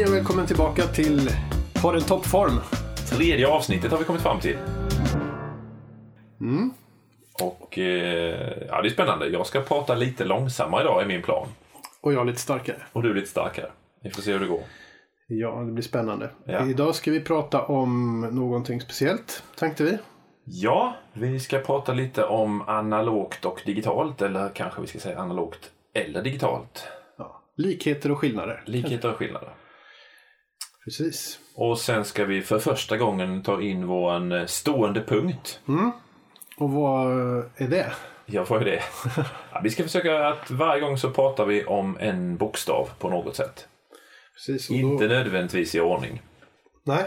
Hej och välkommen tillbaka till podden Toppform. Tredje avsnittet har vi kommit fram till. Mm. Och eh, ja, det är spännande. Jag ska prata lite långsammare idag i min plan. Och jag lite starkare. Och du är lite starkare. Vi får se hur det går. Ja, det blir spännande. Ja. Idag ska vi prata om någonting speciellt, tänkte vi. Ja, vi ska prata lite om analogt och digitalt. Eller kanske vi ska säga analogt eller digitalt. Ja. Likheter och skillnader. Likheter och skillnader. Precis. Och sen ska vi för första gången ta in vår eh, stående punkt. Och vad är det? Ja, vad är det? Ja, vi ska försöka att varje gång så pratar vi om en bokstav på något sätt. Precis. Inte Då... nödvändigtvis i ordning. Nej.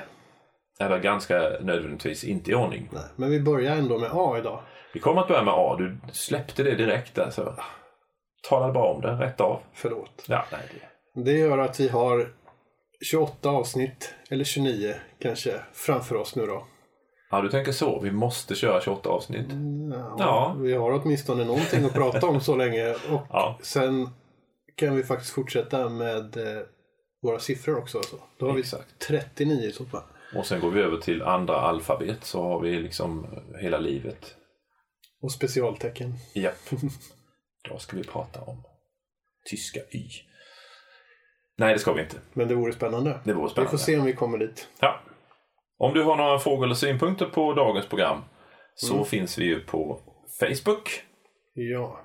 Eller ganska nödvändigtvis inte i ordning. Nej, men vi börjar ändå med A idag. Vi kommer att börja med A. Du släppte det direkt där så talade bara om det rätt av. Förlåt. Ja, nej, det. Det gör att vi har 28 avsnitt, eller 29 kanske, framför oss nu då. ja, du tänker så. Vi måste köra 28 avsnitt. Ja, Ja. Vi har åtminstone någonting att prata om så länge. Och Ja. sen kan vi faktiskt fortsätta med eh, våra siffror också. Alltså. Då har vi Exakt. 39 i så fall. Och sen går vi över till andra alfabet så har vi liksom hela livet. Och specialtecken. Japp. Då ska vi prata om tyska Y. Nej, det ska vi inte. Men det vore spännande. Det vore Vi spännande. får se om vi kommer dit. Ja. Om du har några frågor eller synpunkter på dagens program så Mm. finns vi ju på Facebook. Ja.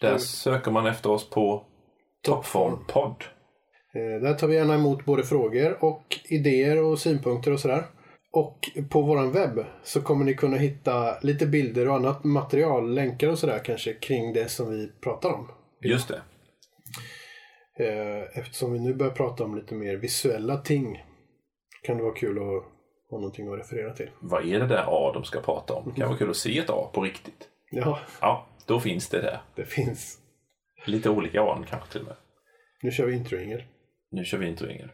Där Mm. söker man efter oss på Toppform podd. Eh, där tar vi gärna emot både frågor och idéer och synpunkter och sådär. Och på våran webb så kommer ni kunna hitta lite bilder och annat material, länkar och sådär kanske kring det som vi pratar om. Just det. Eh, Eftersom vi nu börjar prata om lite mer visuella ting kan det vara kul att ha någonting att referera till. Vad är det där A de ska prata om? Det kan vara kul att se ett A på riktigt. Ja, Ja, då finns det där. det finns. Lite olika A kanske till och med. Nu kör vi introingel. Nu kör vi introingen.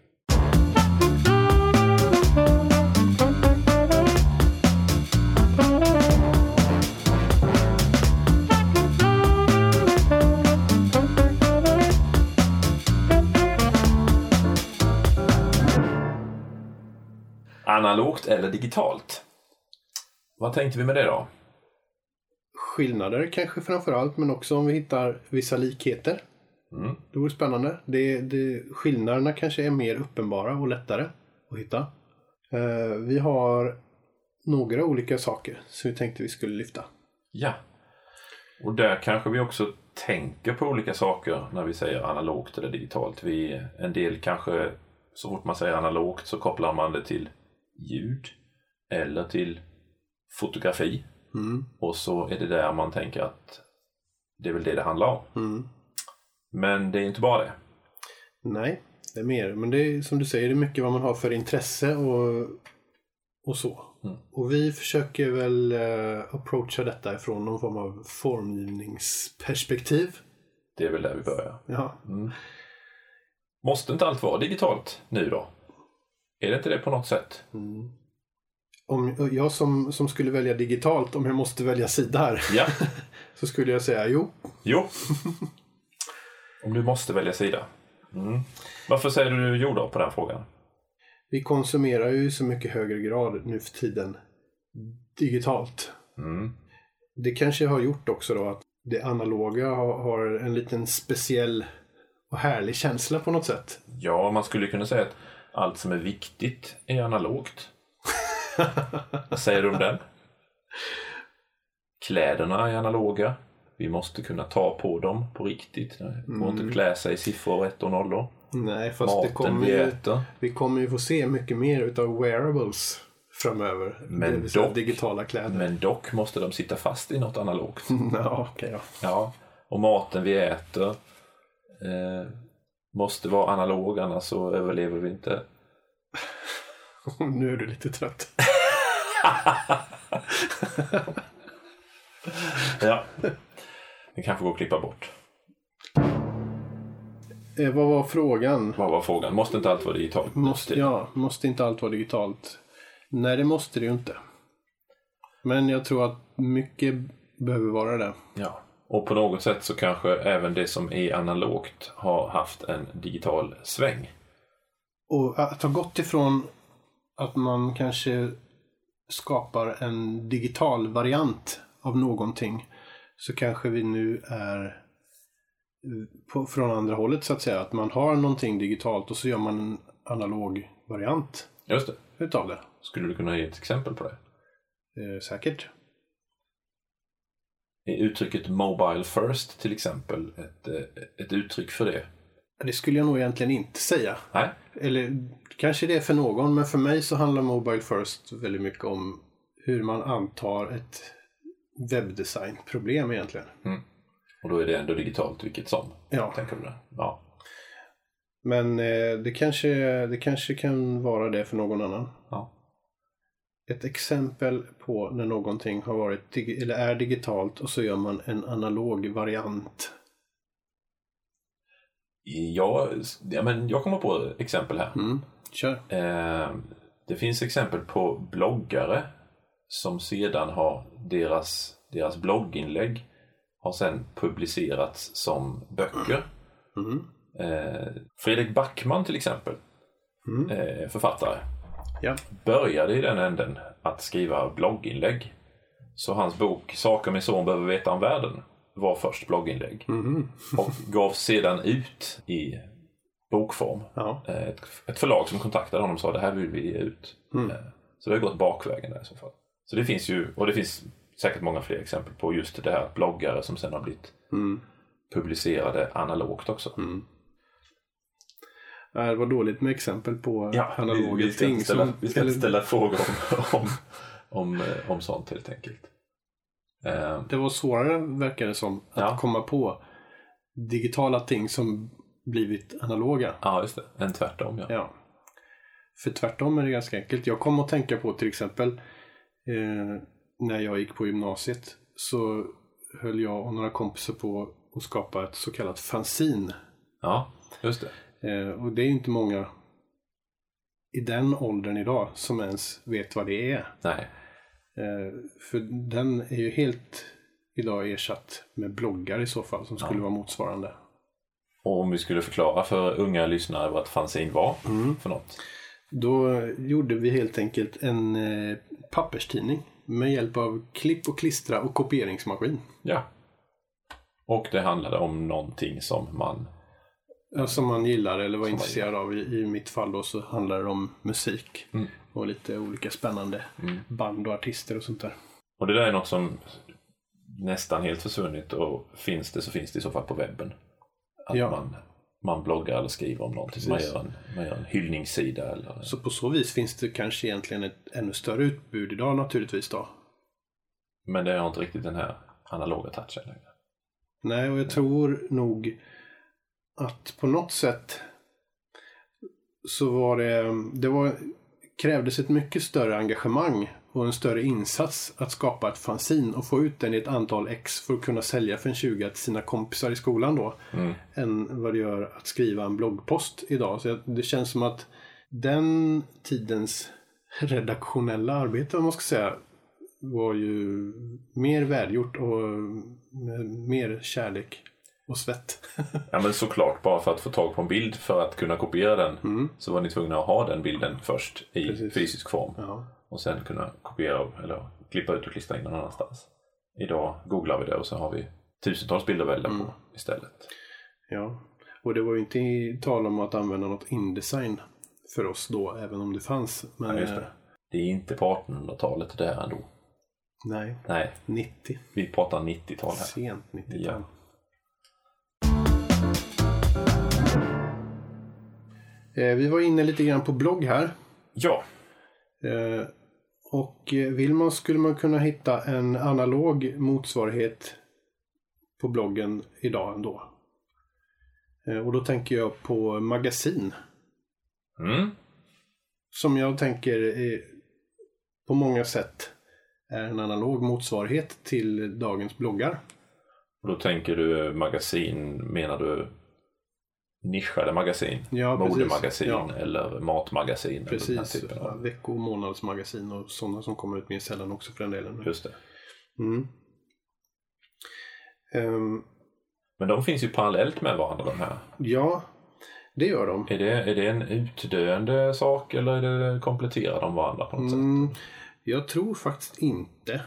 Analogt eller digitalt? Vad tänkte vi med det då? Skillnader kanske framför allt, men också om vi hittar vissa likheter. Mm. Det vore spännande. Det, det, skillnaderna kanske är mer uppenbara och lättare att hitta. Eh, vi har några olika saker som vi tänkte vi skulle lyfta. Ja. Och där kanske vi också tänker på olika saker när vi säger analogt eller digitalt. Vi, en del kanske, så fort man säger analogt så kopplar man det till ljud eller till fotografi. Mm. Och så är det där man tänker att det är väl det det handlar om. Mm. Men det är inte bara det. Nej, det är mer. Men det är som du säger, det är mycket vad man har för intresse och, och så. Mm. Och vi försöker väl eh, approacha detta ifrån någon form av formgivningsperspektiv. Det är väl där vi börjar. Ja, Måste inte allt vara digitalt nu då? Är det inte det på något sätt? om jag som, som skulle välja digitalt, om jag måste välja sida här, Ja. så skulle jag säga jo. Jo. Om du måste välja sida. Mm. Varför säger du jo då på den frågan? Vi konsumerar ju så mycket högre grad nu för tiden digitalt. Mm. Det kanske har gjort också då att det analoga har, har en liten speciell och härlig känsla på något sätt. Ja, man skulle kunna säga att allt som är viktigt är analogt. Vad säger du om den? Kläderna är analoga. Vi måste kunna ta på dem på riktigt. Det går inte att klä sig i siffror, ett och nollor. Nej, fast det Maten kommer vi ju, äter. vi kommer ju få se mycket mer utav wearables framöver. Men det dock- digitala kläder. Men dock måste de sitta fast i något analogt. ja, okej då. Ja, och maten vi äter eh, måste vara analog, annars så överlever vi inte. nu är du lite trött. Ja. Det kanske går att klippa bort. Eh, vad var frågan? Vad var frågan? Måste inte allt vara digitalt? Måste, ja, måste inte allt vara digitalt? Nej, det måste det ju inte. Men jag tror att mycket behöver vara det. Ja. Och på något sätt så kanske även det som är analogt har haft en digital sväng. och att ha gått ifrån att man kanske skapar en digital variant av någonting så kanske vi nu är på, från andra hållet så att säga. Att man har någonting digitalt och så gör man en analog variant Just det. utav det. Skulle du kunna ge ett exempel på det? Eh, säkert. Uttrycket Mobile First till exempel ett, eh, ett uttryck för det? Det skulle jag nog egentligen inte säga. Nej, Eller kanske det är för någon, men för mig så handlar Mobile First väldigt mycket om hur man antar ett webbdesignproblem egentligen. och då är det ändå digitalt vilket som. Ja, Tänker du det? Ja. men eh, det, kanske, det kanske kan vara det för någon annan. ja. Ett exempel på när någonting har varit eller är digitalt och så gör man en analog variant. Ja, ja, men jag kommer på exempel här. Mm. Kör. Eh, det finns exempel på bloggare som sedan har deras, deras blogginlägg har sedan publicerats som böcker. Mm. Eh, Fredrik Backman till exempel, Mm. eh, författare, Ja. började i den änden att skriva blogginlägg. Så hans bok Saker min son behöver veta om världen var först blogginlägg Mhm. och gavs sedan ut i bokform. Ja. Eh, Ett, ett förlag som kontaktade honom och sa det här vill vi ge ut. Mm. Eh, Så det har gått bakvägen där i så fall. Så det finns ju, och det finns säkert många fler exempel på just det här bloggare som sen har blivit Mm. publicerade analogt också. Mm. Ja, Det var dåligt med exempel på vi, analoga vi ska ting. ställa, som- vi ska eller- inte ställa frågor om, om, om, eh, om sånt helt enkelt. Eh, Det var svårare verkar det som att Ja. komma på digitala ting som blivit analoga. Ja, just det. Än tvärtom ja. Ja. För tvärtom är det ganska enkelt. Jag kom att tänka på till exempel eh, när jag gick på gymnasiet så höll jag och några kompisar på att skapa ett så kallat fanzine. Ja, just det. Eh, och det är inte många i den åldern idag som ens vet vad det är. Nej. Eh, för den är ju helt idag ersatt med bloggar i så fall som skulle Ja. vara motsvarande. Och om vi skulle förklara för unga lyssnare vad fanzine var Mm. för något. Då gjorde vi helt enkelt en eh, papperstidning med hjälp av klipp och klistra och kopieringsmaskin. Ja. Och det handlade om någonting som man... Som man gillar eller var Som intresserad av. I, I mitt fall då så handlar det om musik. Mm. Och lite olika spännande Mm. band och artister och sånt där. Och det där är något som nästan helt försvunnit och finns det så finns det i så fall på webben. Att Ja. man, man bloggar eller skriver om någonting. Man gör, en, man gör en hyllningssida eller... Så på så vis finns det kanske egentligen ett ännu större utbud idag naturligtvis då. Men det har inte riktigt den här analoga touchen längre. Nej, och jag tror nog att på något sätt så var det, det var, krävdes ett mycket större engagemang och en större insats att skapa ett fanzin och få ut den i ett antal ex för att kunna sälja för en 20 till sina kompisar i skolan då. Mm. Än vad det gör att skriva en bloggpost idag. Så det känns som att den tidens redaktionella arbete, om man ska säga, var ju mer välgjort och med mer kärlek och svett. Ja men såklart, bara för att få tag på en bild för att kunna kopiera den Mm. så var ni tvungna att ha den bilden först i Precis. fysisk form. Ja. Och sen kunna kopiera eller klippa ut och klistra in någon annanstans. Idag googlar vi det och så har vi tusentals bilder att välja Mm. på istället. ja. Och det var ju inte tal om att använda något Indesign för oss då, även om det fanns. Men Ja, just eh, det. det är inte på 1800-talet det här ändå. nej, Nej, 90. vi pratar 90-tal här. Sent 90-tal. Ja. Vi var inne lite grann på blogg här. Ja, Eh, och eh, vill man skulle man kunna hitta en analog motsvarighet på bloggen idag ändå. Eh, och då tänker jag på magasin. mm. Som jag tänker är, på många sätt är en analog motsvarighet till dagens bloggar. och då tänker du magasin, menar du nischade magasin? Ja. Modemagasin Ja. eller matmagasin? Eller Precis. typen Ja, vecko och månadsmagasin och sådana som kommer ut mer sällan också för den delen. Just det. Mm. Ehm, Men de finns ju parallellt med varandra de här. Ja, Det gör de. Är det, är det en utdöende sak eller är det, kompletterar de varandra på något Mm, sätt? jag tror faktiskt inte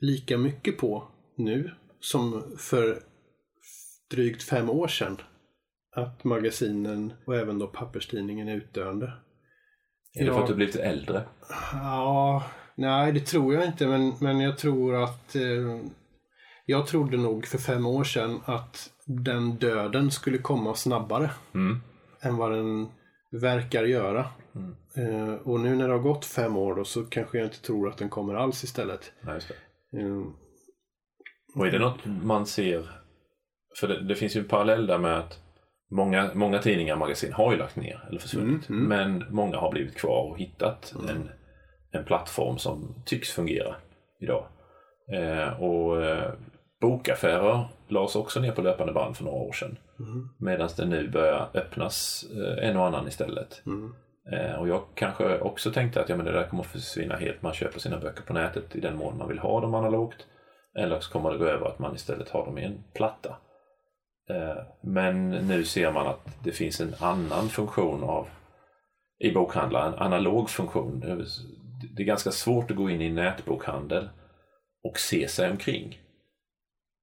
lika mycket på nu som för drygt fem år sedan att magasinen och även då papperstidningen är utdöende. Är det för att du blivit äldre? Ja, nej det tror jag inte men, men jag tror att eh, jag trodde nog för fem år sedan att den döden skulle komma snabbare Mm. än vad den verkar göra. Mm. Eh, och nu när det har gått fem år då så kanske jag inte tror att den kommer alls istället. Nej, just det. Eh, Och är det något man ser, för det, det finns ju en parallell där med att många, många tidningar och magasin har ju lagt ner eller försvunnit. Mm, mm. Men många har blivit kvar och hittat en, en plattform som tycks fungera idag. Eh, och eh, bokaffärer lades också ner på löpande band för några år sedan. Mm. Medan det nu börjar öppnas eh, en och annan istället. Mm. Eh, och jag kanske också tänkte att ja, men det där kommer att försvinna helt. Man köper sina böcker på nätet i den mån man vill ha dem analogt. Eller så kommer det gå över att man istället har dem i en platta. Eh, men nu ser man att det finns en annan funktion av i bokhandlar, en analog funktion. Det är- ganska svårt att gå in i nätbokhandel och se sig omkring.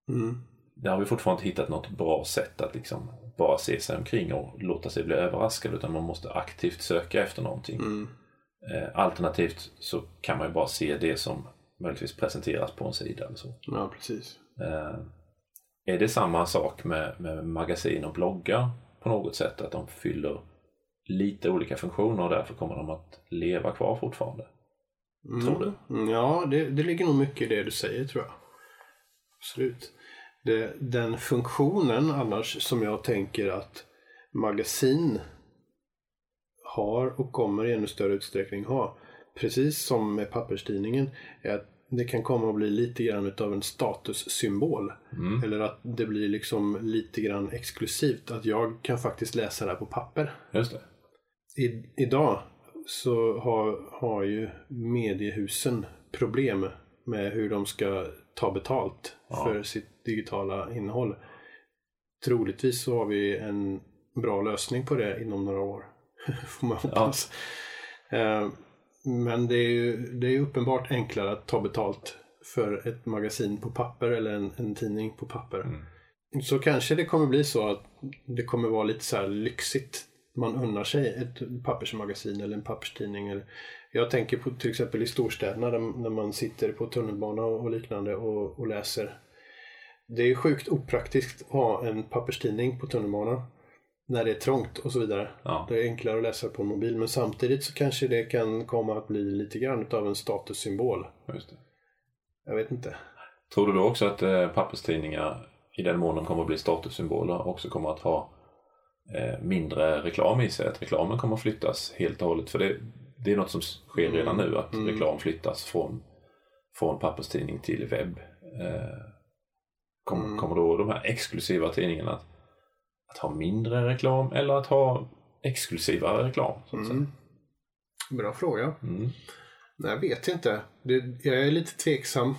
Mm. Där har vi fortfarande inte hittat något bra sätt att liksom bara se sig omkring och låta sig bli överraskad utan man måste aktivt söka efter någonting. Mm. Eh, alternativt så kan man ju bara se det som möjligtvis presenteras på en sida eller så. Ja, precis. Är det samma sak med, med magasin och bloggar på något sätt? Att de fyller lite olika funktioner och därför kommer de att leva kvar fortfarande? Mm. Tror du? Mm, Ja, det, det ligger nog mycket i det du säger tror jag. Absolut. Det, den funktionen annars som jag tänker att magasin har och kommer i ännu större utsträckning ha. Precis som med papperstidningen. Är att det kan komma att bli lite grann utav en statussymbol. Mm. Eller att det blir liksom lite grann exklusivt. Att jag kan faktiskt läsa det här på papper. Just det. I, idag så har, har ju mediehusen problem med hur de ska ta betalt Ja. för sitt digitala innehåll. Troligtvis så har vi en bra lösning på det inom några år. Får man hoppas. Eh, Men det är ju det är uppenbart enklare att ta betalt för ett magasin på papper eller en, en tidning på papper. Mm. Så kanske det kommer bli så att det kommer vara lite så här lyxigt. Man unnar sig ett pappersmagasin eller en papperstidning. Eller, jag tänker på till exempel i storstäderna där, när man sitter på tunnelbana och liknande och, och läser. Det är sjukt opraktiskt att ha en papperstidning på tunnelbanan. När det är trångt och så vidare. Ja. Det är enklare att läsa på en mobil men samtidigt så kanske det kan komma att bli lite grann av en statussymbol. Just det. Jag vet inte. Tror du då också att eh, papperstidningar, i den mån de kommer att bli statussymboler, också kommer att ha eh, mindre reklam i sig? Att reklamen kommer att flyttas helt och hållet? För det, det är något som sker redan nu, att Mm. reklam flyttas från, från papperstidning till webb. Eh, kom, Mm. Kommer då de här exklusiva tidningarna att, att ha mindre reklam eller att ha exklusivare reklam? Så att säga? Mm. Bra fråga. Mm. Nej, jag vet inte. Det, jag är lite tveksam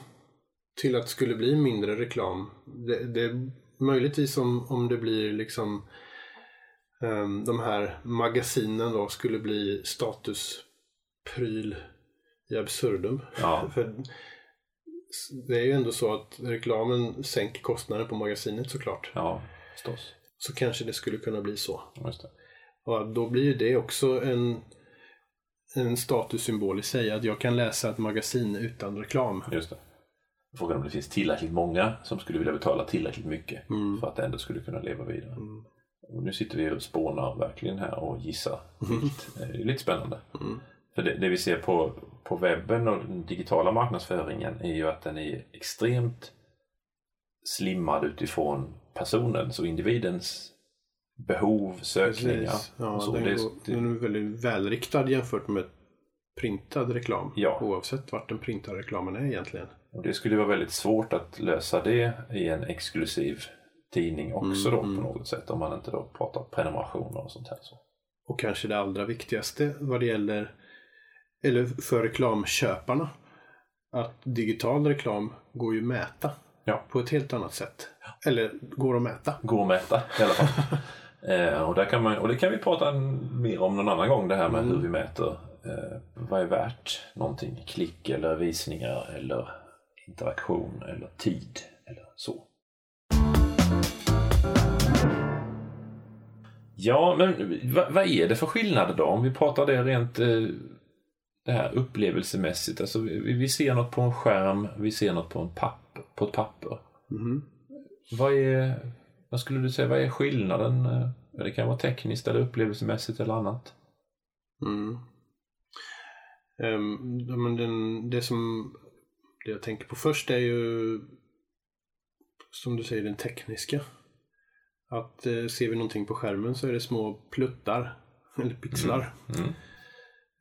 till att det skulle bli mindre reklam. Det, det, möjligtvis om, om det blir liksom ehm, de här magasinen då skulle bli statuspryl i absurdum. Ja, För det är ju ändå så att reklamen sänker kostnaden på magasinet såklart. ja, förstås. Så kanske det skulle kunna bli så. Och då blir ju det också en, en statussymbol i sig. Att jag kan läsa ett magasin utan reklam. Just det. Frågan om det finns tillräckligt många som skulle vilja betala tillräckligt mycket Mm. för att det ändå skulle kunna leva vidare. Mm. Och nu sitter vi och spånar verkligen här och gissar vilt. Det är lite spännande. Mm. För det, det vi ser på, på webben och den digitala marknadsföringen är ju att den är extremt slimmad utifrån personens och individens behov, sökningar. Precis. Ja, och så. den, Det är- går, det- den är väldigt välriktad jämfört med printad reklam. Ja. Oavsett vart den printade reklamen är egentligen. Och det skulle vara väldigt svårt att lösa det i en exklusiv tidning också Mm, då mm. på något sätt. Om man inte då pratar prenumerationer och sånt här. Så. Och kanske det allra viktigaste vad det gäller, eller för reklamköparna, att digital reklam går ju att mäta Ja. på ett helt annat sätt. Eller går att mäta. Går att mäta i alla fall. Eh, och, där kan man, och det kan vi prata mer om någon annan gång det här med Mm. hur vi mäter eh, vad är värt någonting. Klick eller visningar eller interaktion eller tid eller så. Ja, men vad, är det för skillnader då? Om vi pratar det rent eh, det här upplevelsemässigt. Alltså, vi, vi ser något på en skärm, vi ser något på, en papper, på ett papper. Mhm. Vad är, vad skulle du säga, vad är skillnaden? Eh, Det kan vara tekniskt eller upplevelsemässigt eller annat. Mm. Ja, men den, det som det jag tänker på först är ju som du säger den tekniska. Att eh, ser vi någonting på skärmen så är det små pluttar eller pixlar Mm.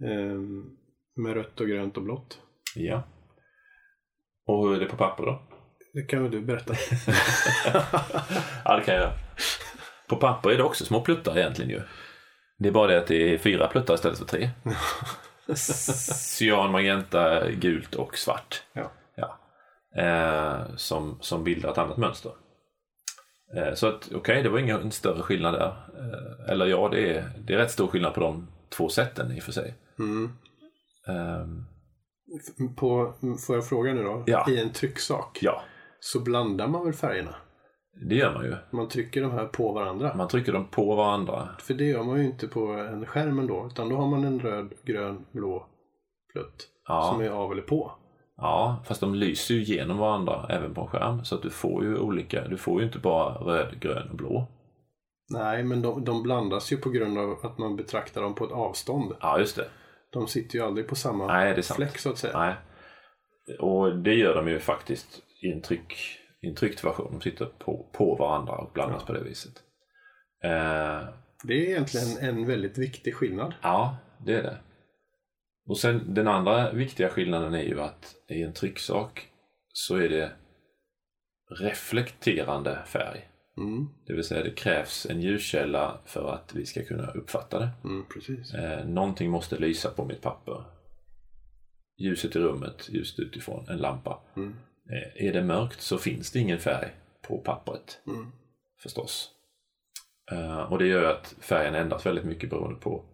ehm, med rött och grönt och blått. Ja. Och hur är det på papper då? Det kan väl du berätta? ja, det kan jag. På papper är det också små pluttar egentligen ju. Det är bara det att det är fyra pluttar istället för tre. Cyan, magenta, gult och svart. Ja. Ja. Eh, som, som bildar ett annat mönster. Eh, så att okej, det var ingen större skillnad där. Eh, eller ja, det är, det är rätt stor skillnad på de två sätten i och för sig. Mm. Ehm, På, får jag fråga nu då? Ja. I en trycksak ja, så blandar man väl färgerna? det gör man ju. Man trycker de här på varandra. Man trycker dem på varandra. För det gör man ju inte på en skärm ändå. Utan då har man en röd, grön, blå plutt. Ja. Som är av eller på. Ja, fast de lyser ju genom varandra även på en skärm. Så att du får ju olika, du får ju inte bara röd, grön och blå. Nej, men de, de blandas ju på grund av att man betraktar dem på ett avstånd. Ja, just det. De sitter ju aldrig på samma Nej, det är sant. fläck så att säga. Nej. Och det gör de ju faktiskt i en, tryck, i en tryckt version. De sitter på, på varandra och blandas på det viset. Eh, Det är egentligen en väldigt viktig skillnad. ja, det är det. Och sen den andra viktiga skillnaden är ju att i en trycksak så är det reflekterande färg. Mm, Det vill säga det krävs en ljuskälla för att vi ska kunna uppfatta det. mm, precis. Eh, någonting måste lysa på mitt papper. Ljuset i rummet, ljuset utifrån, en lampa. Mm, är det mörkt så finns det ingen färg på pappret mm, förstås. Eh, och det gör att färgen ändras väldigt mycket beroende på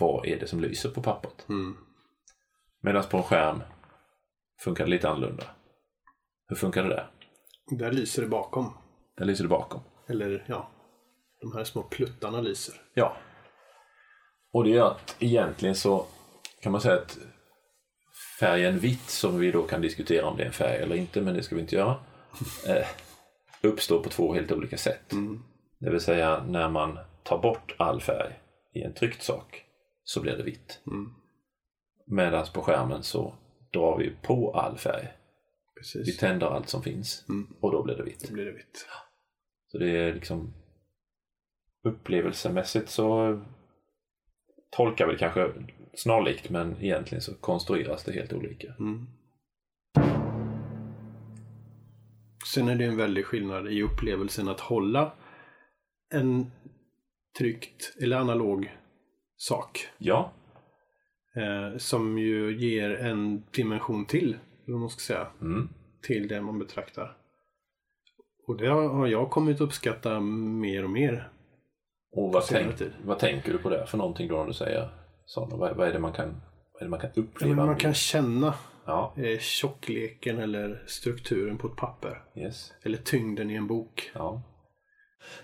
vad är det som lyser på pappret. mm. Medan på en skärm funkar det lite annorlunda. Hur funkar det där? Där lyser det bakom. Där lyser det bakom. Eller ja, de här små pluttarna lyser. Ja. Och det gör att egentligen så kan man säga att färgen vitt, som vi då kan diskutera om det är en färg eller inte, men det ska vi inte göra, eh, uppstår på två helt olika sätt. Mm. Det vill säga när man tar bort all färg i en tryckt sak så blir det vitt. Mm. Medan på skärmen så drar vi på all färg. Vi Precis. tänder allt som finns Mm. och då blir det vitt. Då blir det vitt. Så det är liksom upplevelsemässigt så tolkar vi kanske snarlikt men egentligen så konstrueras det helt olika. Mm. Sen är det en väldig skillnad i upplevelsen att hålla en tryckt eller analog sak. Ja, Eh, som ju ger en dimension till, vad man ska säga, mm. till det man betraktar. Och det har jag kommit uppskatta mer och mer. och vad, tänk, vad tänker du på det för någonting då när du säger sådana? Vad, vad är det man kan, vad är det man kan uppleva? man kan känna Ja, eh, tjockleken eller strukturen på ett papper. yes. Eller tyngden i en bok. Ja.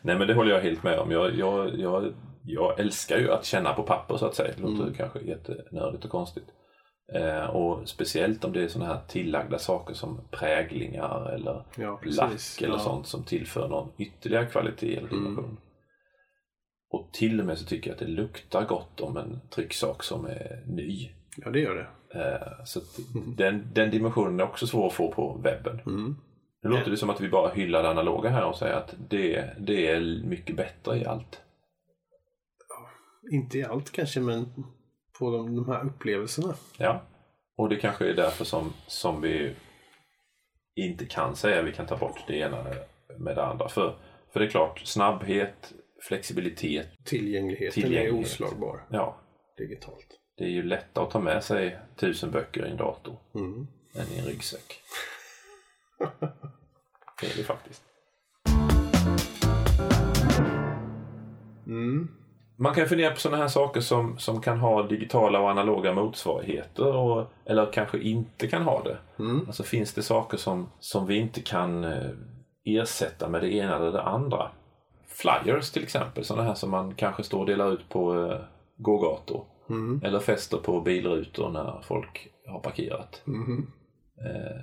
Nej men det håller jag helt med om. Jag, jag, jag, jag älskar ju att känna på papper så att säga. Det låter Mm. kanske jättenördigt och konstigt. Eh, och speciellt om det är sådana här tillagda saker som präglingar eller Ja, lack eller ja. sånt som tillför någon ytterligare kvalitet eller Mm. Och till och med så tycker jag att det luktar gott om en trycksak som är ny. Ja, det gör det. Eh, så den, den dimensionen är också svår att få på webben. Mm. Nu låter det som att vi bara hyllar det analoga här och säger att det, det är mycket bättre i allt. Inte i allt kanske, men på de, de här upplevelserna. Ja. Och det kanske är därför som, som vi inte kan säga att vi kan ta bort det ena med det andra. För, för det är klart, snabbhet, flexibilitet, Tillgängligheten är Tillgänglighet. oslagbar ja, digitalt. det är ju lättare att ta med sig tusen böcker i en dator Mm. än i en ryggsäck. Det är det faktiskt. Mm. Man kan fundera på sådana här saker som, som kan ha digitala och analoga motsvarigheter och, eller kanske inte kan ha det. Mm. Alltså finns det saker som, som vi inte kan eh, ersätta med det ena eller det andra. Flyers till exempel, sådana här som man kanske står och delar ut på eh, gågator. Mm. Eller fäster på bilrutor när folk har parkerat. Mm. Eh,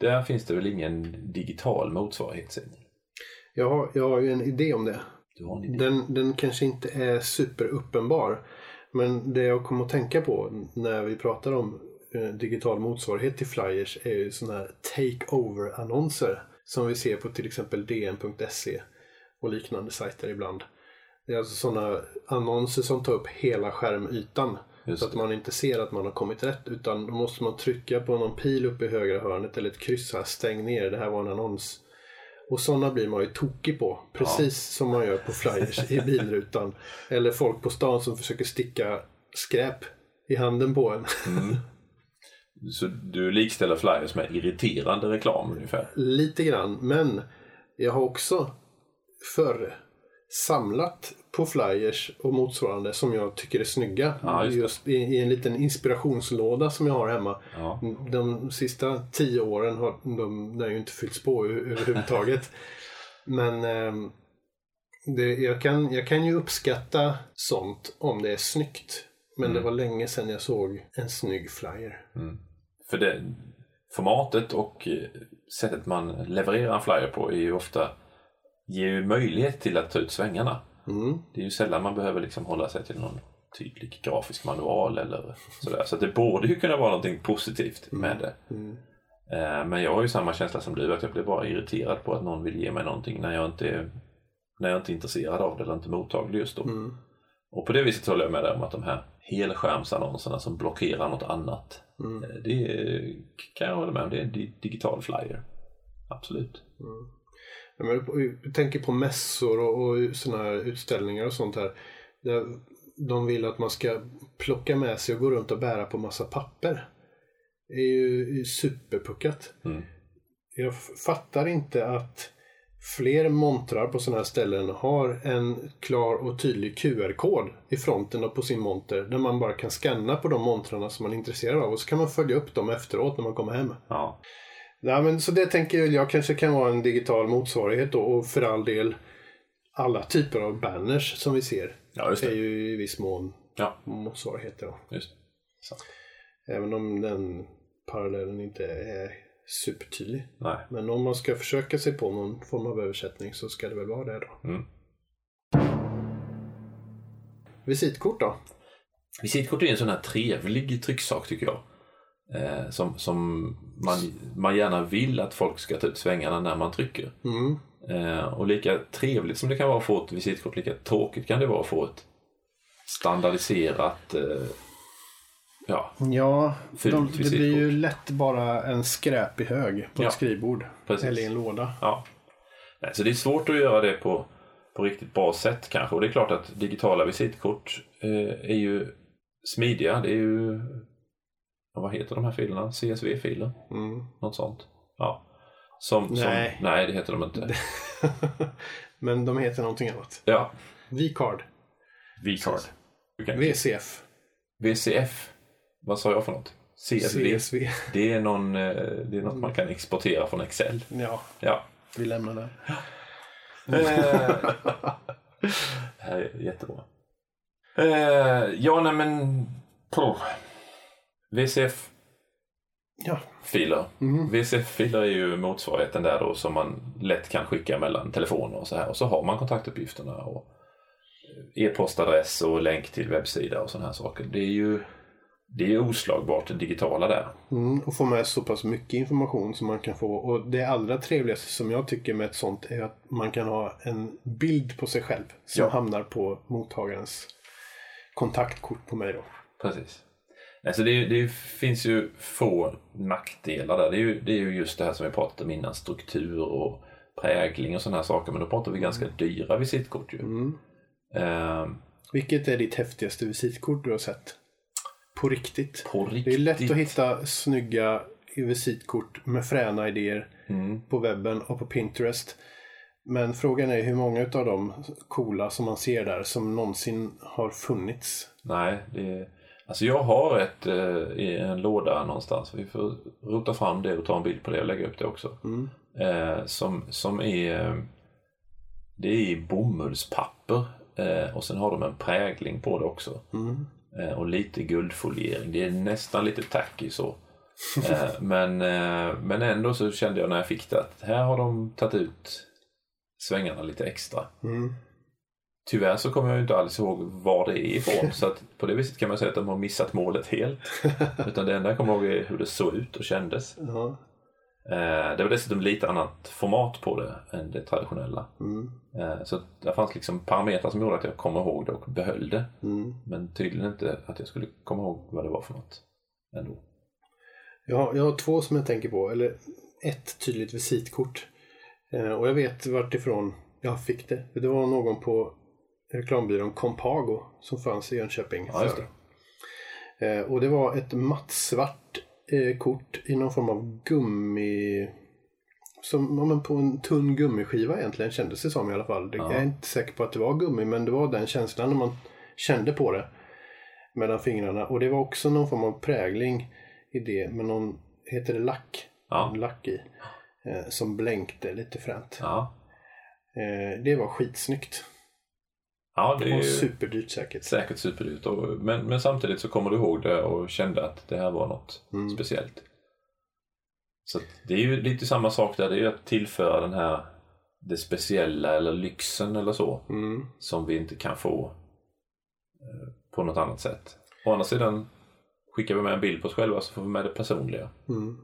där finns det väl ingen digital motsvarighet? Jag, har, jag har ju en idé om det. Du har en idé? Den, den kanske inte är superuppenbar. Men det jag kommer att tänka på när vi pratar om eh, digital motsvarighet till flyers är ju sådana här take-over-annonser. Som vi ser på till exempel dn.se och liknande sajter ibland. Det är alltså sådana annonser som tar upp hela skärmytan. Just så att man inte ser att man har kommit rätt. Utan då måste man trycka på någon pil uppe i högra hörnet eller ett kryss här. Stäng ner, det här var en annons. Och sådana blir man ju tokig på. Precis som man gör på flyers i bilrutan. Eller folk på stan som försöker sticka skräp i handen på en. Så du likställer flyers med irriterande reklam ungefär? Lite grann. Men jag har också förr samlat på flyers och motsvarande som jag tycker är snygga. Ja, just just i, i en liten inspirationslåda som jag har hemma. Ja. De sista tio åren har de, de har ju inte fyllts på överhuvudtaget. Men ehm, det, jag, kan, jag kan ju uppskatta sånt om det är snyggt. Men det var länge sedan jag såg en snygg flyer. För det, formatet och eh, sättet man levererar en flyer på är ju ofta ger ju möjlighet till att ta ut svängarna. Mm. Det är ju sällan man behöver liksom hålla sig till någon tydlig grafisk manual eller sådär. Så det borde ju kunna vara någonting positivt med det. Mm. Eh, Men jag har ju samma känsla som du, att jag blir bara irriterad på att någon vill ge mig någonting när jag inte är, när jag inte är intresserad av det eller inte mottaglig just då. Mm. Och på det viset håller jag med dig om att de här helskärmsannonserna som blockerar något annat. Mm. eh, Det är, kan jag hålla med om, det är en di- digital flyer. Absolut. Men Jag tänker på mässor och, och sådana här utställningar och sånt här. De vill att man ska plocka med sig och gå runt och bära på massa papper. Det är ju superpuckat. Mm. Jag fattar inte att fler montrar på sådana här ställen har en klar och tydlig QR-kod i fronten och på sin monter där man bara kan scanna på de montrarna som man är intresserad av och så kan man följa upp dem efteråt när man kommer hem. Ja. Ja, men så det tänker jag, jag kanske kan vara en digital motsvarighet då, och för all del alla typer av banners som vi ser ja, är ju i viss mån Ja, motsvarigheter. Även om den parallellen inte är supertydlig. Nej. Men om man ska försöka sig på någon form av översättning så ska det väl vara det då. Mm. Visitkort då? Visitkort är en sån här trevlig trycksak tycker jag. Eh, som som man, man gärna vill att folk ska ta ut svängarna när man trycker. Mm. Eh, och lika trevligt som det kan vara att få ett visitkort, lika tråkigt kan det vara att få ett standardiserat eh, ja, Ja, de, det blir ju lätt bara en skräpig hög på Ja, ett skrivbord. precis. Eller i en låda. Ja. Nej, så det är svårt att göra det på, på riktigt bra sätt kanske. Och det är klart att digitala visitkort eh, är ju smidiga. Det är ju, vad heter de här filerna? CSV-filer? Mm. Något sånt. Ja. Som, Nej. Som, nej, det heter de inte. Men de heter någonting annat. Ja. V-card. V-card. VCF. VCF. Vad sa jag för något? CSV. CSV. Det är, någon, eh, det är något man kan exportera från Excel. Ja, Ja. vi lämnar det. Eh, det här är jättebra. Eh, ja, nej men... VCF-filer. Ja. Mhm. VCF-filer är ju motsvarigheten där då som man lätt kan skicka mellan telefoner och så här. Och så har man kontaktuppgifterna och e-postadress och länk till webbsida och sådana här saker. Det är ju det är oslagbart det digitala där. Mm, och få med så pass mycket information som man kan få. Och det allra trevligaste som jag tycker med ett sånt är att man kan ha en bild på sig själv som Ja. hamnar på mottagarens kontaktkort på mig då. Precis. Alltså det, det finns ju få nackdelar där. Det är, ju, det är ju just det här som vi pratat om innan, struktur och prägling och sådana här saker. Men då pratar vi ganska dyra visitkort ju. Mm. Ehm, Vilket är ditt häftigaste visitkort du har sett? På riktigt. på riktigt. Det är lätt att hitta snygga visitkort med fräna idéer Mm. på webben och på Pinterest. Men frågan är hur många av de coola som man ser där som någonsin har funnits. Nej, det är... Alltså jag har ett eh, i en låda någonstans. Vi får rota fram det och ta en bild på det och lägga upp det också. Mm. Eh, som, som är Det är i bomullspapper eh, och sen har de en prägling på det också. Mm. Eh, och lite guldfoliering. Det är nästan lite tacky så. Eh, men, eh, men ändå så kände jag när jag fick det att här har de tagit ut svängarna lite extra. Mm. Tyvärr så kommer jag inte alls ihåg var det är ifrån. så att på det viset kan man säga att de har missat målet helt. Utan det enda jag kommer ihåg är hur det såg ut och kändes. Eh, det var dessutom lite annat format på det än det traditionella. Mm. Eh, så det fanns liksom parametrar som gjorde att jag kom ihåg det och behöll det. Mm. Men tydligen inte att jag skulle komma ihåg vad det var för något. Ändå. Jag, har, jag har två som jag tänker på, eller ett tydligt visitkort. Eh, och jag vet vart ifrån jag fick det. Det var någon på reklambyrån Compago som fanns i Jönköping. Ja, förr. Eh, och det var ett mattsvart eh, kort i någon form av gummi... Som men på en tunn gummiskiva egentligen kändes det som i alla fall. Det, Ja. Jag är inte säker på att det var gummi men det var den känslan när man kände på det mellan fingrarna. Och det var också någon form av prägling i det med någon, heter det lack? Ja. En lack i. Eh, som blänkte lite fränt. Ja, det var skitsnyggt. Ja det Det är var ju superdyrt säkert. säkert superdyrt. Och- Men, men samtidigt så kommer du ihåg det och kände att det här var något Mm. speciellt. Så det är ju lite samma sak där. Det är ju att tillföra den här det speciella eller lyxen eller så. Mm. som vi inte kan få eh, på något annat sätt. Å andra sidan skickar vi med en bild på oss själva så får vi med det personliga. Mm.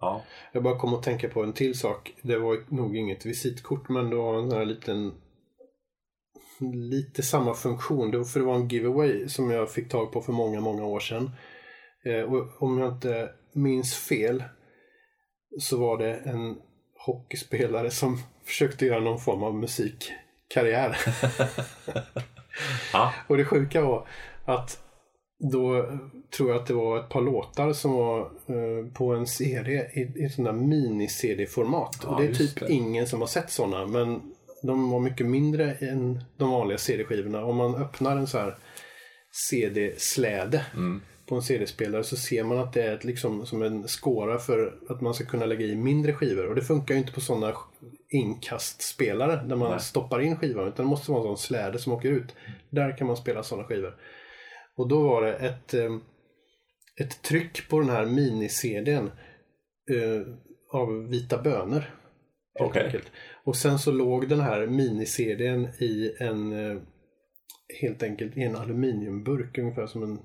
Ja, Jag bara kom att tänka på en till sak. Det var nog inget visitkort men det var en sån här liten lite samma funktion. Det var, för det var en giveaway som jag fick tag på för många, många år sedan. Eh, och om jag inte minns fel så var det en hockeyspelare som försökte göra någon form av musikkarriär. Och det sjuka var att då tror jag att det var ett par låtar som var eh, på en CD i, i sån där mini-CD-format. Ja, och det är typ det. ingen som har sett sådana. Men de var mycket mindre än de vanliga CD-skivorna. Om man öppnar en så här CD-släde mm, på en CD-spelare så ser man att det är ett, liksom som en skåra för att man ska kunna lägga i mindre skivor. Och det funkar ju inte på sådana inkastspelare där man Nej. stoppar in skivan. Utan det måste vara en sån släde som åker ut. Där kan man spela sådana skivor. Och då var det ett, eh, ett tryck på den här mini-CDn eh, av vita bönor. Enkelt. Och sen så låg den här mini-CDn i en eh, helt enkelt i en aluminiumburk ungefär som en,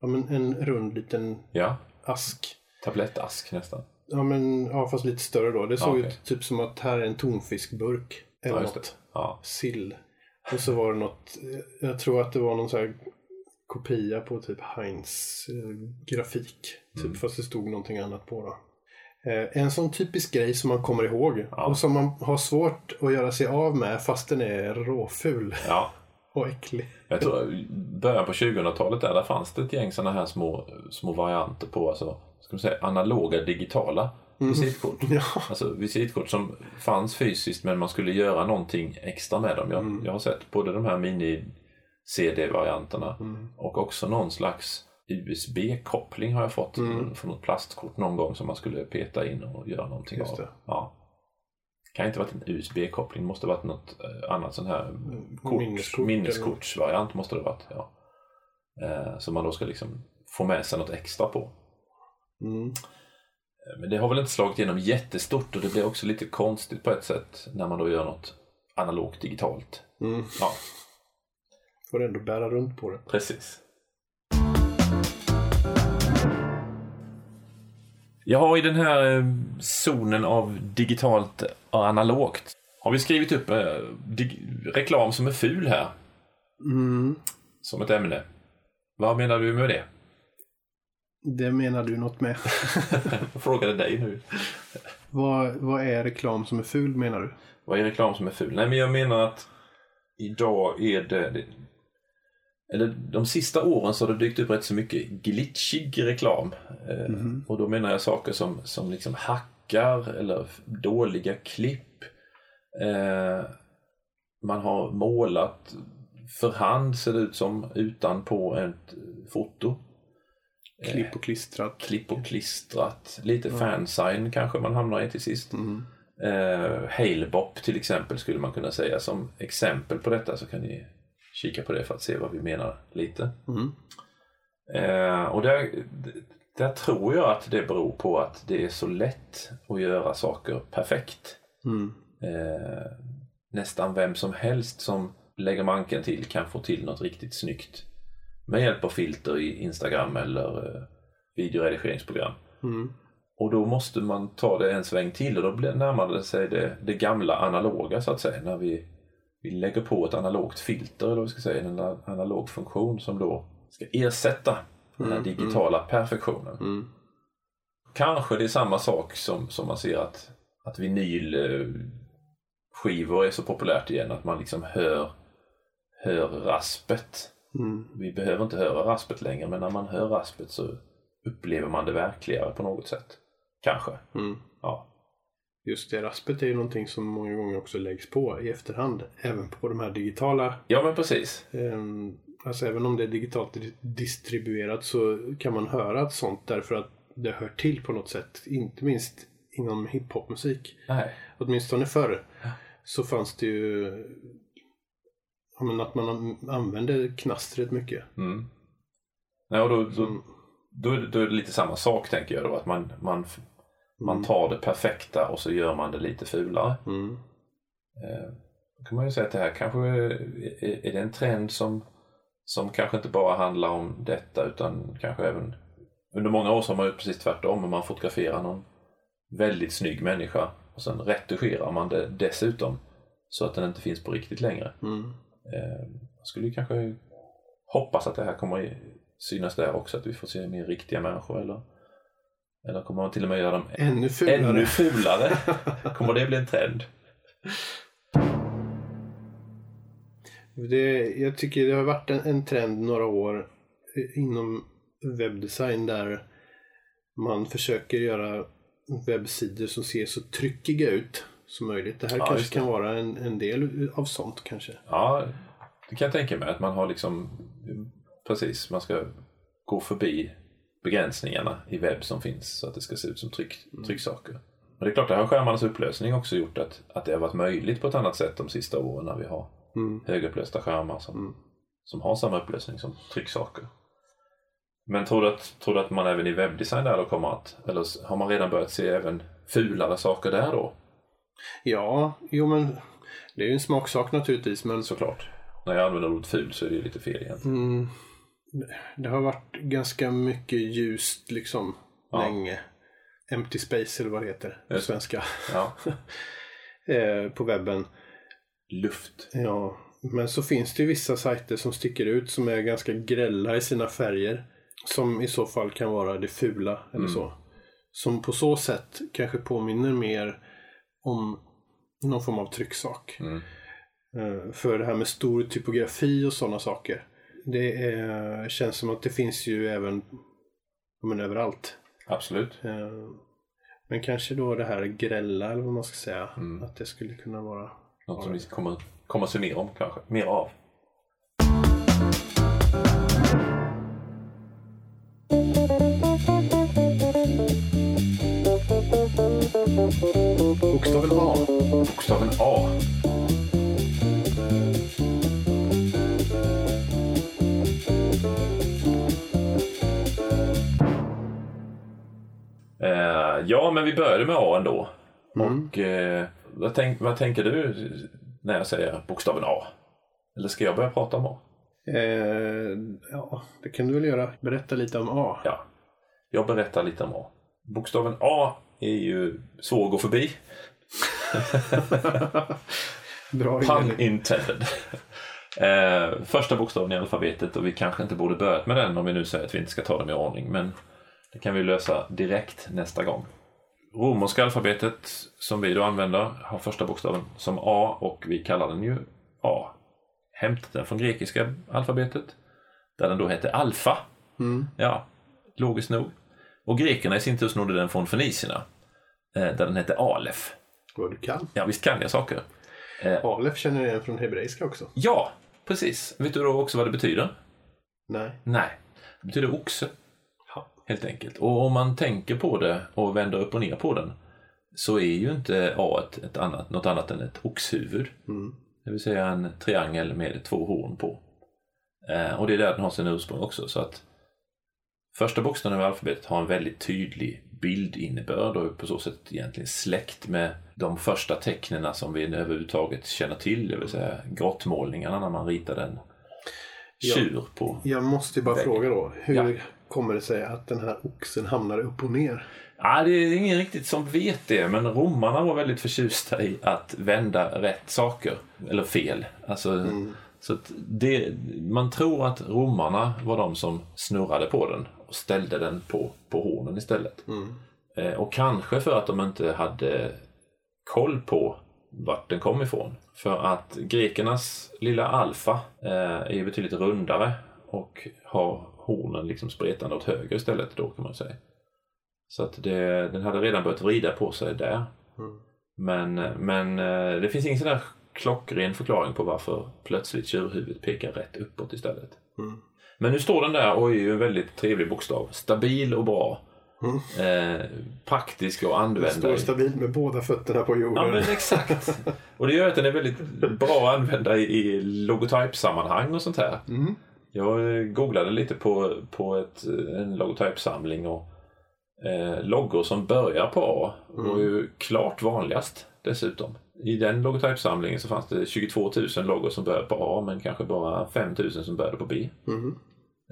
ja, men en rund liten ja. ask. Tablettask nästan. Ja men ja, fast lite större då. Det såg Okej. ut typ som att här är en tonfiskburk. Eller Ja, något. Ja, Sill. Och så var det något, eh, jag tror att det var någon så här kopia på typ Heinz eh, grafik. Typ Mm. fast det stod någonting annat på då. Eh, en sån typisk grej som man kommer ihåg Ja. och som man har svårt att göra sig av med fast den är råful ja. och äcklig. Jag tror i början på 2000-talet där, där fanns det ett gäng sådana här små, små varianter på alltså, ska man säga, analoga digitala visitkort. Ja. Alltså visitkort som fanns fysiskt men man skulle göra någonting extra med dem. Jag, Mm. jag har sett både de här mini-CD-varianterna Mm. och också någon slags USB-koppling har jag fått Mm. från något plastkort någon gång som man skulle peta in och göra någonting Just av. det. Ja. Kan inte varit en USB-koppling, måste varit något eh, annat sån här kort, Minneskort minneskortsvariant måste det varit. Ja. Eh, som man då ska liksom få med sig något extra på. Mm. Eh, Men det har väl inte slagit igenom jättestort och det blir också lite konstigt på ett sätt när man då gör något analogt digitalt. Mm. Ja, Får ändå bära runt på det. precis. Jag har i den här eh, zonen av digitalt och analogt har vi skrivit upp eh, reklam som är ful här Mm. som ett ämne. Vad menar du med det? Det menar du något med. Jag frågade dig nu. vad, vad är reklam som är ful menar du? Vad är reklam som är ful? Nej, men jag menar att idag är det eller de sista åren så har det dykt upp rätt så mycket glitchig reklam. Eh, Mhm. Och då menar jag saker som, som liksom hackar eller dåliga klipp. Eh, man har målat för hand ser det ut som utan på ett foto. Klipp och klistrat. Klipp och klistrat. Lite fansign kanske man hamnar i till sist. Mm. Eh, Halebop till exempel skulle man kunna säga. Som exempel på detta så kan ni kika på det för att se vad vi menar lite. Mm. Eh, och där, där tror jag att det beror på att det är så lätt att göra saker perfekt. Mm. Eh, nästan vem som helst som lägger manken till kan få till något riktigt snyggt med hjälp av filter i Instagram eller eh, videoredigeringsprogram. Mm. Och då måste man ta det en sväng till och då närmar det sig det, det gamla analoga så att säga. När vi, vi lägger på ett analogt filter eller vad vi ska säga, en analog funktion som då ska ersätta den här digitala perfektionen. Mm. Kanske det är samma sak som, som man ser att, att vinylskivor är så populärt igen. Att man liksom hör, hör raspet. Mm. Vi behöver inte höra raspet längre men när man hör raspet så upplever man det verkligare på något sätt. Kanske. Mm. Ja. Just det, raspet är ju någonting som många gånger också läggs på i efterhand. Även på de här digitala. ja men precis. ehm, alltså även om det är digitalt di- distribuerat så kan man höra ett sånt därför att det hör till på något sätt. Inte minst inom hiphopmusik. Nej. Åtminstone förr så fanns det ju ja, men att man an- använde knastret mycket. Mm. Nej, och då, då, Som, då, är det, då är det lite samma sak tänker jag då. Att man, man, man Mm. tar det perfekta och så gör man det lite fulare. mm, Eh, Då kan man ju säga att det här kanske är, är det en trend som, som kanske inte bara handlar om detta utan kanske även under många år så har man gjort precis tvärtom. Om man fotograferar någon väldigt snygg människa och sen retuscherar man det dessutom så att den inte finns på riktigt längre. mm. Eh, Jag skulle ju kanske hoppas att det här kommer synas där också, att vi får se mer riktiga människor eller, eller kommer man till och med göra dem Ännu fulare. ännu fulare? Kommer det bli en trend? Det, jag tycker det har varit en, en trend några år eh, inom webbdesign där man försöker göra webbsidor som ser så tryckiga ut som möjligt. Det här Ja, kanske kan vara en, en del av sånt kanske. Ja, det kan jag tänka mig att man har liksom precis, man ska gå förbi begränsningarna i webb som finns så att det ska se ut som tryck, trycksaker. Men det är klart, det har skärmarnas upplösning också gjort att, att det har varit möjligt på ett annat sätt de sista åren när vi har Mm. högupplösta skärmar som, Mm. som har samma upplösning som trycksaker. Men tror du, att, tror du att man även i webbdesign där då kommer att, eller har man redan börjat se även fulare saker där då? Ja, jo men det är ju en smaksak naturligtvis men Såklart. När jag använder ordet ful så är det ju lite fel egentligen. mm, det har varit ganska mycket ljust liksom Ja. länge. Empty space eller vad det heter på svenska. Ja. eh, på webben. Luft. Ja, men så finns det ju vissa sajter som sticker ut som är ganska grälla i sina färger. Som i så fall kan vara det fula eller Mm. så. Som på så sätt kanske påminner mer om någon form av trycksak. Mm. Eh, För det här med stor typografi och sådana saker. Det är, känns som att det finns ju även men överallt. Absolut. Eh, Men kanske då det här grälla eller vad man ska säga. Mm. Att det skulle kunna vara Något som vi kommer, kommer se mer om kanske. Mer av. bokstaven A. Bokstaven A. Eh, ja, men vi började med A ändå. Mm. Och eh, vad, tänk, vad tänker du när jag säger bokstaven A? Eller ska jag börja prata om A? Eh, ja, det kan du väl göra. Berätta lite om A. Ja, jag berättar lite om A. Bokstaven A är ju svår att gå förbi. Bra Pun intended. Eh, första bokstaven i alfabetet och vi kanske inte borde börjat med den om vi nu säger att vi inte ska ta dem i ordning. Men det kan vi lösa direkt nästa gång. Romerska alfabetet som vi då använder har första bokstaven som A och vi kallar den ju A. Hämtat den från grekiska alfabetet där den då hette alfa. Mm. Ja, logiskt nog. Och grekerna i sin tur snodde den från fenicierna eh, där den hette alef. Vad du kan. Ja, visst kan jag saker. Eh, Alef känner jag igen från hebreiska också. ja, precis. Vet du då också vad det betyder? Nej. Nej, det betyder oxe. Helt enkelt. Och om man tänker på det och vänder upp och ner på den så är ju inte A ett, ett annat, något annat än ett oxhuvud. Mm. Det vill säga en triangel med två horn på. Eh, och det är där den har sin ursprung också. Så att första bokstaven i alfabetet har en väldigt tydlig bildinnebörd och är på så sätt egentligen släkt med de första tecknen som vi överhuvudtaget känner till. Det vill säga grottmålningarna när man ritade en tjur på. Jag måste ju bara Vägg. fråga då. Hur Ja. Kommer det sig att den här oxen hamnar upp och ner? Ja, det är ingen riktigt som vet det, men romarna var väldigt förtjusta i att vända rätt saker, eller fel. Alltså, så att det, man tror att romarna var de som snurrade på den och ställde den på, på hornen istället. Eh, och kanske för att de inte hade koll på vart den kom ifrån. För att grekernas lilla alfa eh, är betydligt rundare och har hornen liksom spretande åt höger istället då kan man säga. Så att det, den hade redan börjat vrida på sig där. Men, men eh, det finns ingen sån där klockren förklaring på varför plötsligt tjurhuvudet pekar rätt uppåt istället. Men nu står den där och är ju en väldigt trevlig bokstav. Stabil och bra. Eh, praktisk att använda. Står stabilt med båda fötterna på jorden. Ja men exakt. Och det gör att den är väldigt bra att använda i, i logotypsammanhang och sånt här. Mm. Jag googlade lite på, på ett, en logotypsamling och eh, loggor som börjar på A var ju klart vanligast dessutom. I den logotypsamlingen så fanns det 22 000 loggor som började på A men kanske bara 5 000 som började på B. Mhm.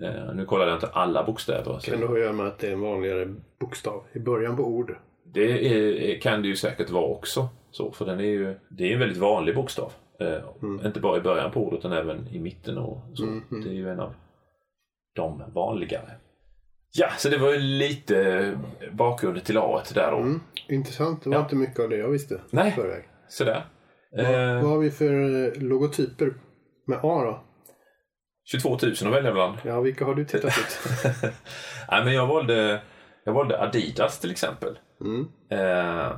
Eh, nu kollade jag inte alla bokstäver. Kan det ha att göra med att det är en vanligare bokstav i början på ord? Det är, kan det ju säkert vara också. Så, för den är ju, det är en väldigt vanlig bokstav. Eh, Inte bara i början på ordet utan även i mitten och så. Det är ju en av de vanligare. Ja, så det var ju lite bakgrunden till A där då. Mm. Intressant. Det var Ja. inte mycket av det jag visste Nej. förväg. Sådär. Vad, Eh, vad har vi för eh, logotyper med A då? 22 000 att välja bland. Ja, vilka har du tittat ut? Nej, men jag valde, jag valde Adidas till exempel. Mm. Eh,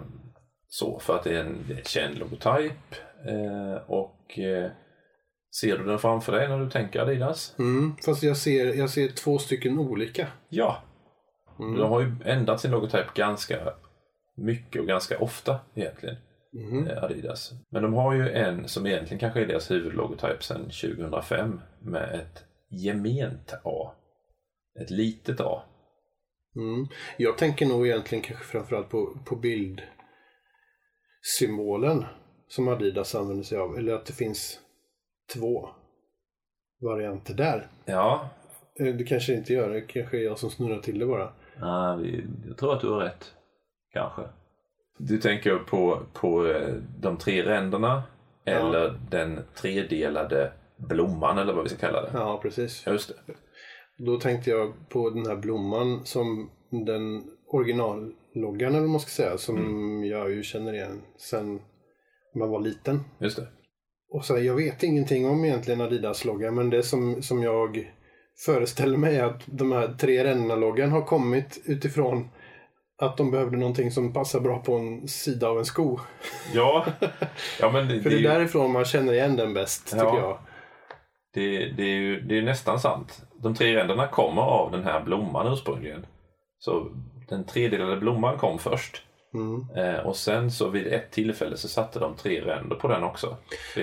så, för att det är en, det är en känd logotyp. Eh, och eh, ser du den framför dig när du tänker Adidas? Mm. Fast jag ser, jag ser två stycken olika. Ja. Mm. De har ju ändrat sin logotyp ganska mycket och ganska ofta egentligen. Mhm. eh, Adidas. Men de har ju en som egentligen kanske är deras huvudlogotyp sedan 2005 med ett gement A. Ett litet A. Mm. Jag tänker nog egentligen kanske framförallt på, på bildsymbolen som Adidas använder sig av. Eller att det finns två varianter där. Ja, Eh, Det kanske inte gör, det kanske är jag som snurrar till det bara. Ja, vi- jag tror att du har rätt. Kanske. Du tänker på, på eh, de tre ränderna eller den tredelade blomman eller vad vi ska kalla det. Ja, precis. Just det. Då tänkte jag på den här blomman som den originalloggan eller vad man ska säga som jag ju känner igen sen man var liten. Just det. Och så, jag vet ingenting om egentligen Adidas-loggan men det som, som jag föreställer mig är att de här tre rännorna-loggan har kommit utifrån att de behövde någonting som passar bra på en sida av en sko. Ja, ja men det, För det, är ju, därifrån man känner igen den bäst, tycker Ja. jag. det, det, är ju det är nästan sant. De tre ränderna kommer av den här blomman ursprungligen. Så den tredelade blomman kom först. Mm. Eh, och sen så vid ett tillfälle så satte de tre ränder på den också.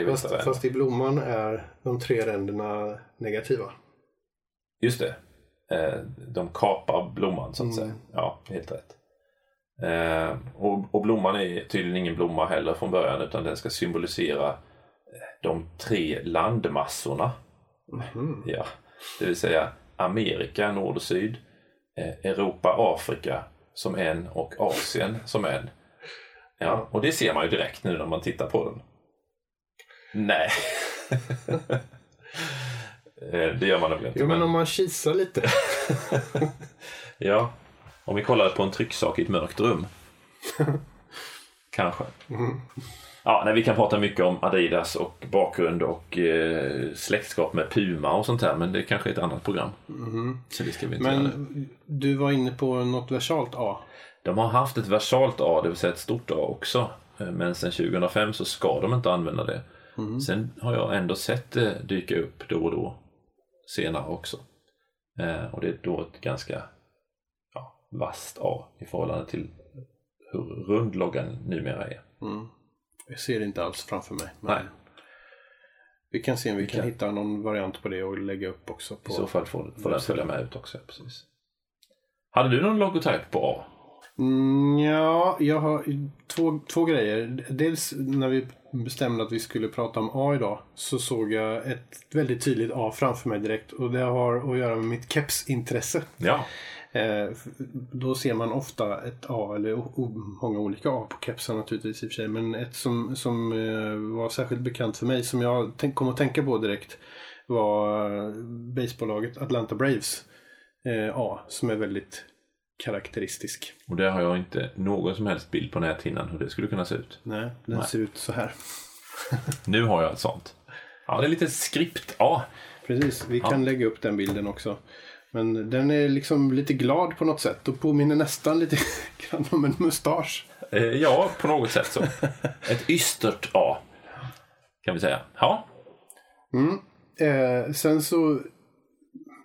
Fast, fast i blomman är de tre ränderna negativa. Just det. Eh, de kapar blomman så att Mm. säga. Ja, helt rätt. Eh, och, och blomman är tydligen ingen blomma heller från början utan den ska symbolisera eh, de tre landmassorna. Mhm. Ja, det vill säga Amerika, nord och syd, eh, Europa, Afrika som en och Asien som en. Ja, och det ser man ju direkt nu när man tittar på den. Nej. Eh, det gör man nog inte. Jo, men om man kisar lite. Ja, om vi kollar på en trycksak i ett mörkt rum. Kanske. Ja, nej, vi kan prata mycket om Adidas och bakgrund och eh, släktskap med Puma och sånt här, men det kanske är ett annat program. Så det ska vi inte göra. Men du var inne på något versalt A. De har haft ett versalt A, det vill säga ett stort A också. Eh, Men sen 2005 så ska de inte använda det. Sen har jag ändå sett det dyka upp då och då senare också. Eh, och det är då ett ganska ja, vasst A i förhållande till hur rund loggan numera är. Jag ser det inte alls framför mig. Nej. Vi kan se om vi, kan, kan- hitta någon variant på det och lägga upp också. På... I så fall får, får den följa med ut också. Precis. Hade du någon logotyp på A? Mm, ja, jag har två, två grejer. Dels när vi bestämde att vi skulle prata om A idag så såg jag ett väldigt tydligt A framför mig direkt och det har att göra med mitt kepsintresse. Ja, då ser man ofta ett A, eller många olika A på kepsar naturligtvis i och för sig. Men ett som, som eh, var särskilt bekant för mig, som jag kom att tänka på direkt, var eh, baseballlaget Atlanta Braves eh, A, som är väldigt karaktäristisk. och där har jag inte någon som helst bild på näthinnan hur det skulle kunna se ut. Nej, den ser ut så här. Nu har jag ett sånt. Ja, det är lite skript A. Precis, vi kan lägga upp den bilden också. Men den är liksom lite glad på något sätt och påminner nästan lite grann om en mustasch. Eh, ja, på något sätt så. Ett ystert A. Kan vi säga. Ja, Eh, sen så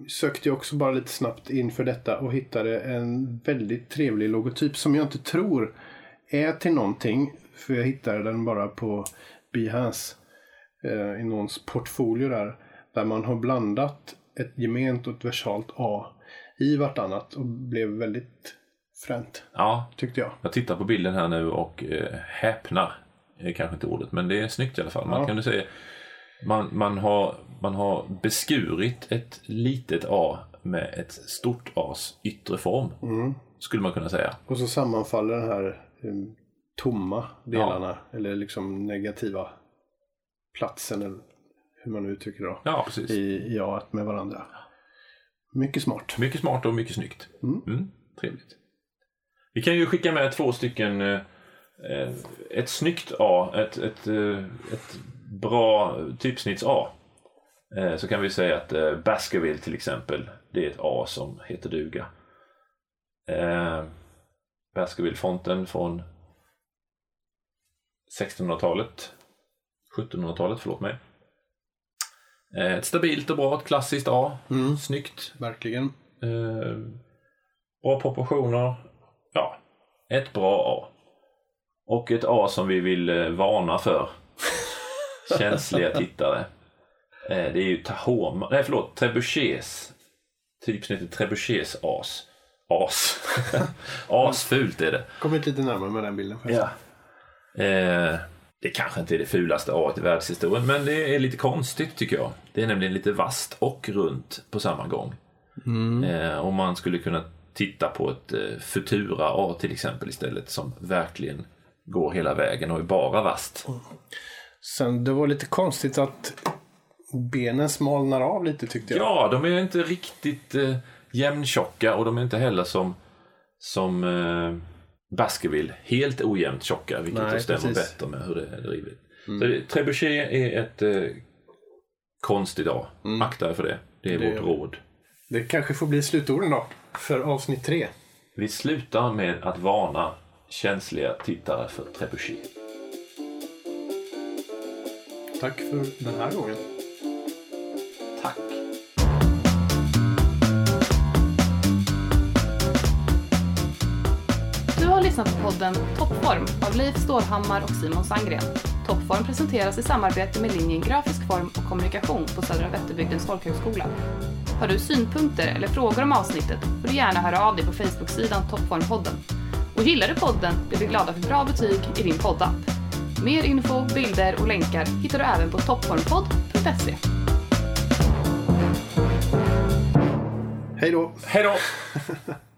sökte jag också bara lite snabbt inför detta och hittade en väldigt trevlig logotyp som jag inte tror är till någonting. För jag hittade den bara på Behance eh, i någons portfolio där. Där man har blandat ett gement och ett versalt A i vartannat och blev väldigt fränt ja. tyckte jag. Jag tittar på bilden här nu och eh, häpnar. är kanske inte ordet, men det är snyggt i alla fall. Man Ja. kan ju säga man, man, har, man har beskurit ett litet A med ett stort A's yttre form. Skulle man kunna säga. Och så sammanfaller den här um, tomma delarna eller liksom negativa platsen hur man uttrycker det Ja, precis. i, A med varandra. Mycket smart. Mycket smart och mycket snyggt. Mm, trevligt. Vi kan ju skicka med två stycken eh, eh, ett snyggt A, ett, ett, eh, ett bra typsnitts A. Eh, så kan vi säga att eh, Baskerville till exempel, det är ett A som heter duga. Eh, Baskerville-fonten från 1600-talet. 1700-talet, förlåt mig. Eh, ett stabilt och bra, ett klassiskt A. Snyggt. Verkligen. Eh, bra proportioner. Ja, ett bra A. Och ett A som vi vill eh, varna för. Känsliga tittare. Eh, det är ju Tahoma, nej förlåt, Trebuchets. Typsnittet Trebuchets as. As. Asfult är det. Kom hit lite närmare med den bilden. Ja. Eh, det kanske inte är det fulaste A i världshistorien, men det är lite konstigt tycker jag. Det är nämligen lite vast och runt på samma gång. Eh, om man skulle kunna titta på ett eh, Futura A till exempel istället som verkligen går hela vägen och är bara vast. Sen det var lite konstigt att benen smalnar av lite tyckte jag. Ja, de är inte riktigt eh, jämntjocka och de är inte heller som, som eh, Baskerville helt ojämnt tjocka, vilket Nej, stämmer precis. bättre med hur det är drivit. Så det- Trebuchet är ett eh, konstigt A. Akta er för det. Det är Det- vårt råd. Det kanske får bli slutorden då. För avsnitt tre. Vi slutar med att varna känsliga tittare för Trebuchet. Tack för den här gången. Lyssnat på podden Toppform av Leif Stålhammar och Simon Sandgren. Toppform presenteras i samarbete med linjen Grafisk form och kommunikation på Södra Vätterbygdens folkhögskola. Har du synpunkter eller frågor om avsnittet får du gärna höra av dig på Facebook-sidan Toppformpodden. Och gillar du podden blir vi glada för bra betyg i din poddapp. Mer info, bilder och länkar hittar du även på toppformpodd.se. Hej då! Hej då!